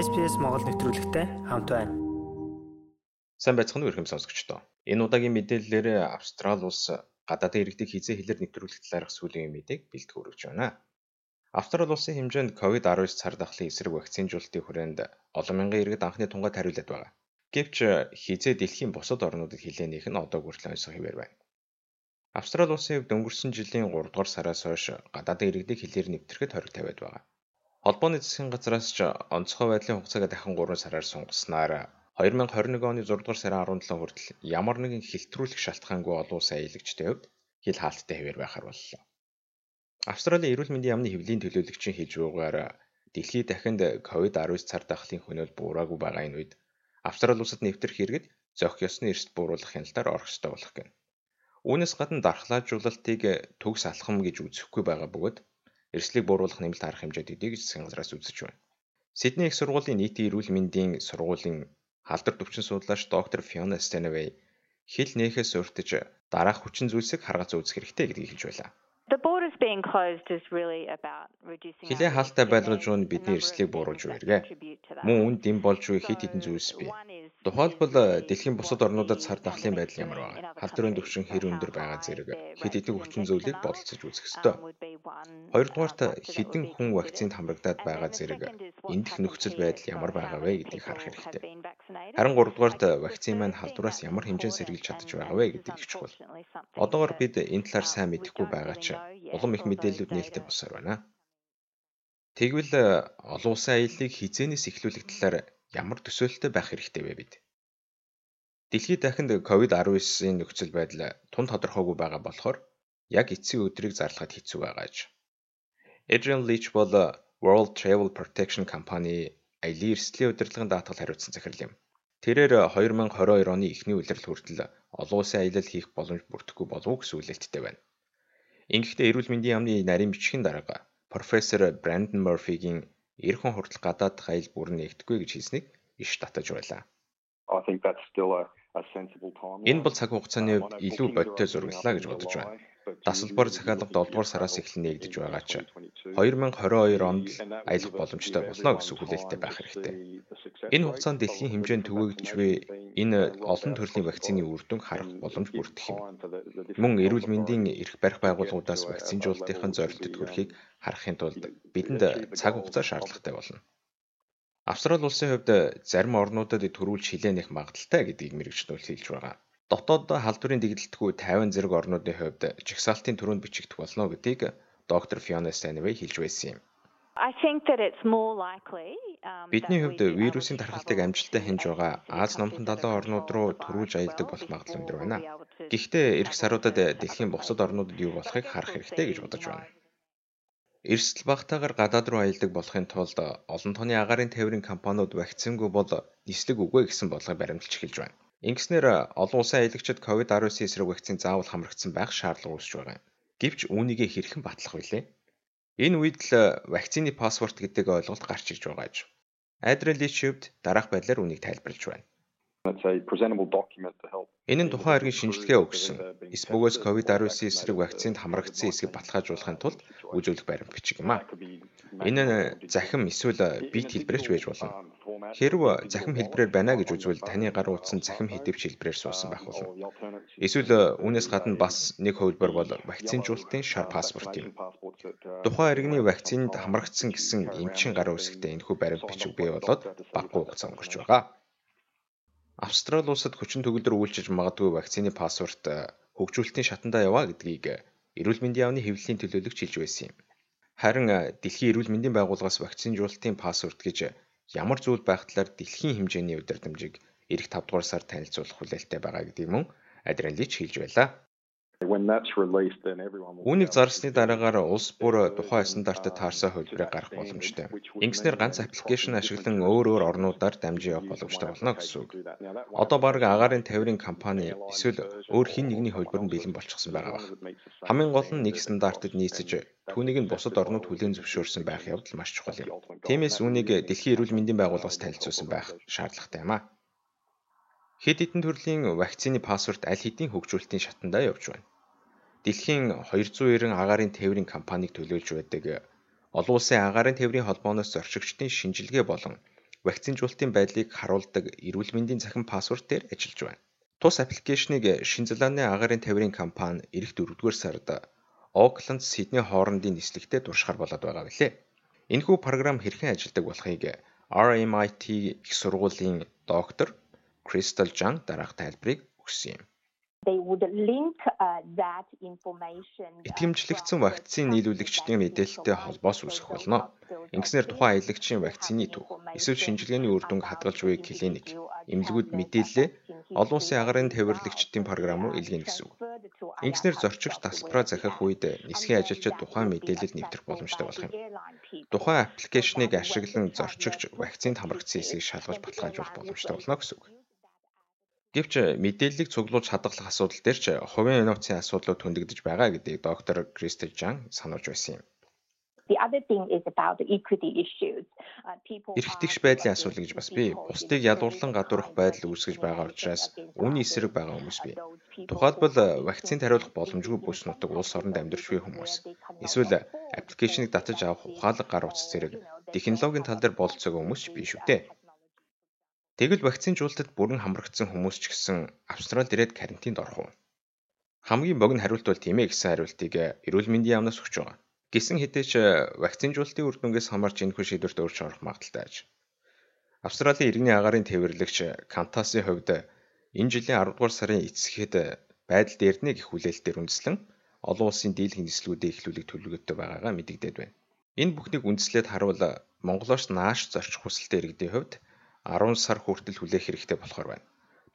SPS Монгол нэвтрүүлэгтэй хамт байна. Сайн байцгаана уу ихэм сонсогчдоо. Энэ удаагийн мэдээллээр Австрали улс гадаадын иргэдийг хизээ хэлээр нэвтрүүлэх талаарх сүүлийн мэдээг бэлтгэх өргөж байна. Австрали улсын хэмжээнд COVID-19 цар тахлын эсрэг вакцинжуулалтын хүрээнд олон мянган иргэд анхны тунгай хариулаад байгаа. Гэвч хизээ дэлхийн бусад орнуудад хилээнийх нь одоо хүртэл онцгой хэвээр байна. Австрали улсын хувьд өнгөрсөн жилийн 3 дугаар сараас хойш гадаадын иргэдийг хилээр нэвтрэхэд хориг тавиад байгаа. Холбооны засгийн газраас ч онцгой байдлын хугацааг дахин 3 сараар сунгацснаар 2021 оны 6 дугаар сарын 17 хүртэл ямар нэгэн хэлтрүүлэх шалтгаангүй олон улсын аялагчдын хувьд хил хаалттай хэвээр байхаар боллоо. Австралийн эрүүл мэндийн яамны хэвлэлийн төлөөлөгчийн хэлж байгаагаар дэлхийд дахинд COVID-19 цар тахлын хөнөөл буураагүй байгаа энэ үед Австрали улсад нэвтрэх хэрэгэд зохих ёсны эрсд бууруулах хяналтаар орох ёстой болох гэнэ. Үүнээс гадна дархлаажуулалтыг төгс алхам гэж үзэхгүй байгаа бөгөөд эрсдлийг бууруулах нэмэлт арга хэмжээдүүдийг засгийн газраас үзэж байна. Сидней их сургуулийн нийтийн эрүүл мэндийн сургуулийн халдвар төвчин судлаач доктор Фиона Стенвей хил нээхээс урьдчилж дараах хүчин зүйлсийг харгац үзэх хэрэгтэй гэдгийг хэлж байлаа. Хилээ хаалттай байлгаж нь бидний эрсдлийг бууруулж үергэ. Мөн үн дэм болж буй хит хитэн зүйлс бий. Тухайлбал дэлхийн бусад орнуудад сар дахлын байдал ямар байна? Халдварын түвшин хэр өндөр байгаа зэрэг хит хитэн хүчин зүйлийг бодолцож үзэх ёстой. Хоёрдугаарт хэдэн хүн вакцинд хамрагдаад байгаа зэрэг эндх нөхцөл байдал ямар байгаа вэ гэдгийг харах хэрэгтэй. Харин гуравдугаарт вакцин маань халдвараас ямар хэмжээнд сэргийлж чадж байгаа вэ гэдэг их чухал. Одоогор бид энэ талаар сайн мэдэхгүй байгаа ч улам их мэдээллүүд нээлттэй болсоор байна. Тэгвэл олон улсын аяллыг хизээнээс эхлүүлэх талаар ямар төсөөлөлтэй байх хэрэгтэй вэ бид? Дэлхийд дахинд COVID-19-ийн нөхцөл байдал тун тодорхойгүй байгаа болохоор яг эцсийн өдрийг зарлахад хэцүү байгааж. Adrian Leach бол World Travel Protection Company аялын эрсдлийн удирдлагын даатгал хариуцсан захирал юм. Тэрээр 2022 оны эхний улирал хүртэл олон улсын аялал хийх боломж бүрдэхгүй болов уу гэсэн үлээлттэй байна. Ингэхдээ эрүүл мэндийн яамны нарийн бичгийн дарга профессор Brandon Murphy-гийн эр хүн хүртэл гадаад аял бүр нэгдэхгүй гэж хэлснийг иш татаж байлаа. Энэ бол цаг хугацааны хувьд илүү бодиттой зураглалаа гэж бодож байна. Дасалбар захиалга 7 дугаар сараас эхлэн нэгдэж байгаа ч 2022 онд л аялах боломжтой болно гэсэн хүлээлттэй байх хэрэгтэй. Энэ хугацаанд дэлхийн хэмжээнд түгээгдэж буй энэ олон төрлийн вакцины үр дүнг харах боломж бүрдэх юм. Мөн эрүүл мэндийн эрх барих байгууллагуудаас вакцинжуулалтын зорилтод хүрэхийг харахын тулд бидэнд цаг хугацаа шаардлагатай болно. Австрали улсын хувьд зарим орнуудад төрүүлж хилээнэх магадaltaй гэдгийг мэрэгчлүүл хэлж байгаа дотоод халдварын дэгдэлтгүй 50 зэрэг орнуудын хувьд жагсаалтын төрөнд бичигдэх болно гэдгийг доктор Fiona Stanway хэлж байсан юм. Бидний хувьд вирусын тархалтыг амжилттай хянж байгаа Аз номхон далайн орнууд руу төрүүлж аялдаг болох магадлал өндөр байна. Гэхдээ эх саруудад дэлхийн бусад орнуудад юу болохыг харах хэрэгтэй гэж бодож байна. Эрсдэл багтаагаар гадаад руу аялдаг болохын тулд олон тооны агаарын тээврийн компаниуд вакцингүй бол нислэг үгүй гэсэн бодлогыг баримталж эхэлж байна. Ингэснээр олон улсын аялагчид COVID-19 эсрэг вакцин заавал хамрагдсан байх шаардлага үүсэж байгаа юм. Гэвч үүнийг хэрхэн батлах вүлээ? Энэ үед л вакцины паспорт гэдэг ойлголт гарч ирж байгаа гэж. Адреналичивд дараах байдлаар үнийг тайлбарлаж байна. Энэ нь тухайн иргэн шинжилгээ өгсөн. Эсбөгөөс COVID-19 эсрэг вакцинд хамрагдсан эсгийг баталгаажуулахын тулд үзүүлэх баримт бичиг юм а. Энэ нь захим эсвэл бит хэлбэрч байж болно. Хэрв захим хэлбэрээр байна гэж үзвэл таны гар утсан захим хэдвч хэлбэрээр суусан байх болно. Эсвэл үүнээс гадна бас нэг хувилбар бол вакцинжуулалтын шар паспорт юм. Тухайн иргэний вакцинд хамрагдсан гэсэн эмчин гар үсгтээ энэхүү баримт бичиг бий болоод баггүй хугацаа өнгөрч байгаа. Австрали улсад хүчин төгөлдөр үйлчилж магадгүй вакцины паспорт э, хөгжүүлэлтийн шатандаа яваа гэдгийг э, эрүүл мэндийн яамны хэвлэлийн төлөөлөгч хэлж байсан юм. Харин э, дэлхийн эрүүл мэндийн байгууллагаас вакцинжуулалтын паспорт гэж ямар зүйл байх талаар дэлхийн хэмжээний удирдамжийг эх 5 дугаар сар танилцуулах хүлээлттэй байгаа гэдгийг мөн Адреналич хэлж байлаа. Үүнийг зарсны дараагаар улс бүр тухайн стандартад таарсан хөлбөрийг гарах боломжтой. Ингэснээр ганц аппликейшн ашиглан өөр өөр орнуудаар дамжин явах боломжтой болно гэсэн үг. Одоо баг агаарын тавирын компани эсвэл өөр хин нэгний хөлбөр нь бэлэн болчихсон байгаа баг. Хамгийн гол нь нэг стандартад нийцэж түүнийг нь бусад орнууд хүлээн зөвшөөрсөн байх явдал маш чухал юм. Тиймээс үүнийг дэлхийн эрүүл мэндийн байгууллагаас танилцуулсан байх шаардлагатай юм а. Хэд хэдэн төрлийн вакцины паспорт аль хэдийн хөгжүүлэлтийн шатандаа явж байна дэлхийн 290 агаарын тээврийн компаниг төлөөлж байдаг олон улсын агаарын тээврийн холбооноос зорчигчдын шинжилгээ болон вакцинжуулалтын байдлыг харуулдаг эрүүл мэндийн цахим пассворд дээр ажиллаж байна. Тус аппликейшнийг Шинэ Зеландын агаарын тавирын компани эх 4-р сард Окленд Сидней хоорондын нислэгтээ дуршихаар болоод байгаа билээ. Энэхүү програм хэрхэн ажилладаг болохыг RMIT их сургуулийн доктор Кристал Жан дараах тайлбарыг өгсөн юм. Итгэмжлэгдсэн вакцины нийлүүлэгчдийн мэдээлэлтэй холбоос үүсэх болно. Ингэснээр тухайн аялагчийн вакцины түүх, эсвэл шинжилгээний үр дүнг хадгалж буй клиник, эмнэлгүүд мэдээлэлээ олон улсын агаарын тээвэрлэгчдийн програм руу илгээнэ гэсэн үг. Ингэснээр зорчигч тасалбараа захих үед нисхийн ажилчид тухайн мэдээлэлд нэвтрэх боломжтой болох юм. Тухайн аппликейшнийг ашиглан зорчигч вакцинд хамрагдсан эсийг шалгаж баталгаажуулах боломжтой болно гэсэн үг. Гэвч мэдээллийг цуглуулж хадгалах асуудал дээр ч хувийн инновацийн асуудлууд хөндөгдөж байгаа гэдгийг доктор Кристи Жан сануулж байсан юм. Эрх тэгш байдлын асуудал гэж бас бий. Бусдыг ядуурлан гадуурх байдал үүсгэж байгаа учраас үүний эсрэг байгаа хүмүүс бий. Тухайлбал вакцинд хариулах боломжгүй бүс нутаг улс оронд амьдарч буй хүмүүс. Эсвэл аппликейшнийг татаж авах ухаалаг гар утас зэрэг технологийн тал дээр бололцоогүй хүмүүс ч бий шүү дээ. Тэгвэл вакцинжуулалтад бүрэн хамрагдсан хүмүүс ч гэсэн Австралид ирээд карантинд орох уу? Хамгийн богино хариулт бол тийм ээ гэсэн хариултыг эрүүл мэндийн яамнаас өгч байгаа. Гисэн хэдий ч вакцинжуулалтын үр дүнгээс хамаарч энэхүү шийдвэрт өөрчлөлт орох магадaltaй аж. Австралийн иргэний агаарын тээвэрлэгч Кантасын хувьд энэ жилийн 10 дугаар сарын эцэхэд байдал дээрнэ гэх хүлээлтээр үндэслэн олон улсын дийлэх нислэгүүдээ эхлүүлэх төлөвлөгөөтэй байгаагаа мэдэгдээд байна. Энэ бүхнийг үндэслээд харуул Монголоос нааш зорчих хүсэлтэй иргэдийн хувьд 10 сар хүртэл хүлээх хэрэгтэй болохоор байна.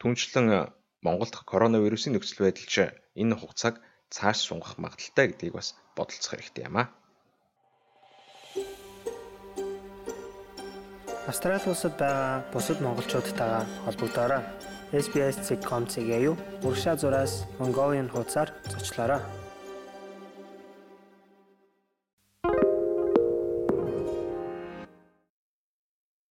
Түүнчлэн э, Монголд коронавирусын нөхцөл байдал ч энэ хугацааг цааш сунгах магадaltaй гэдгийг бас бодолцох хэрэгтэй юм аа. Австрали улсад байгаа бусад монголчуудтайгаа холбогдоорой. SBS.com-ийг юу урагшаа зураас Mongolian хуудасаар зочлоорой.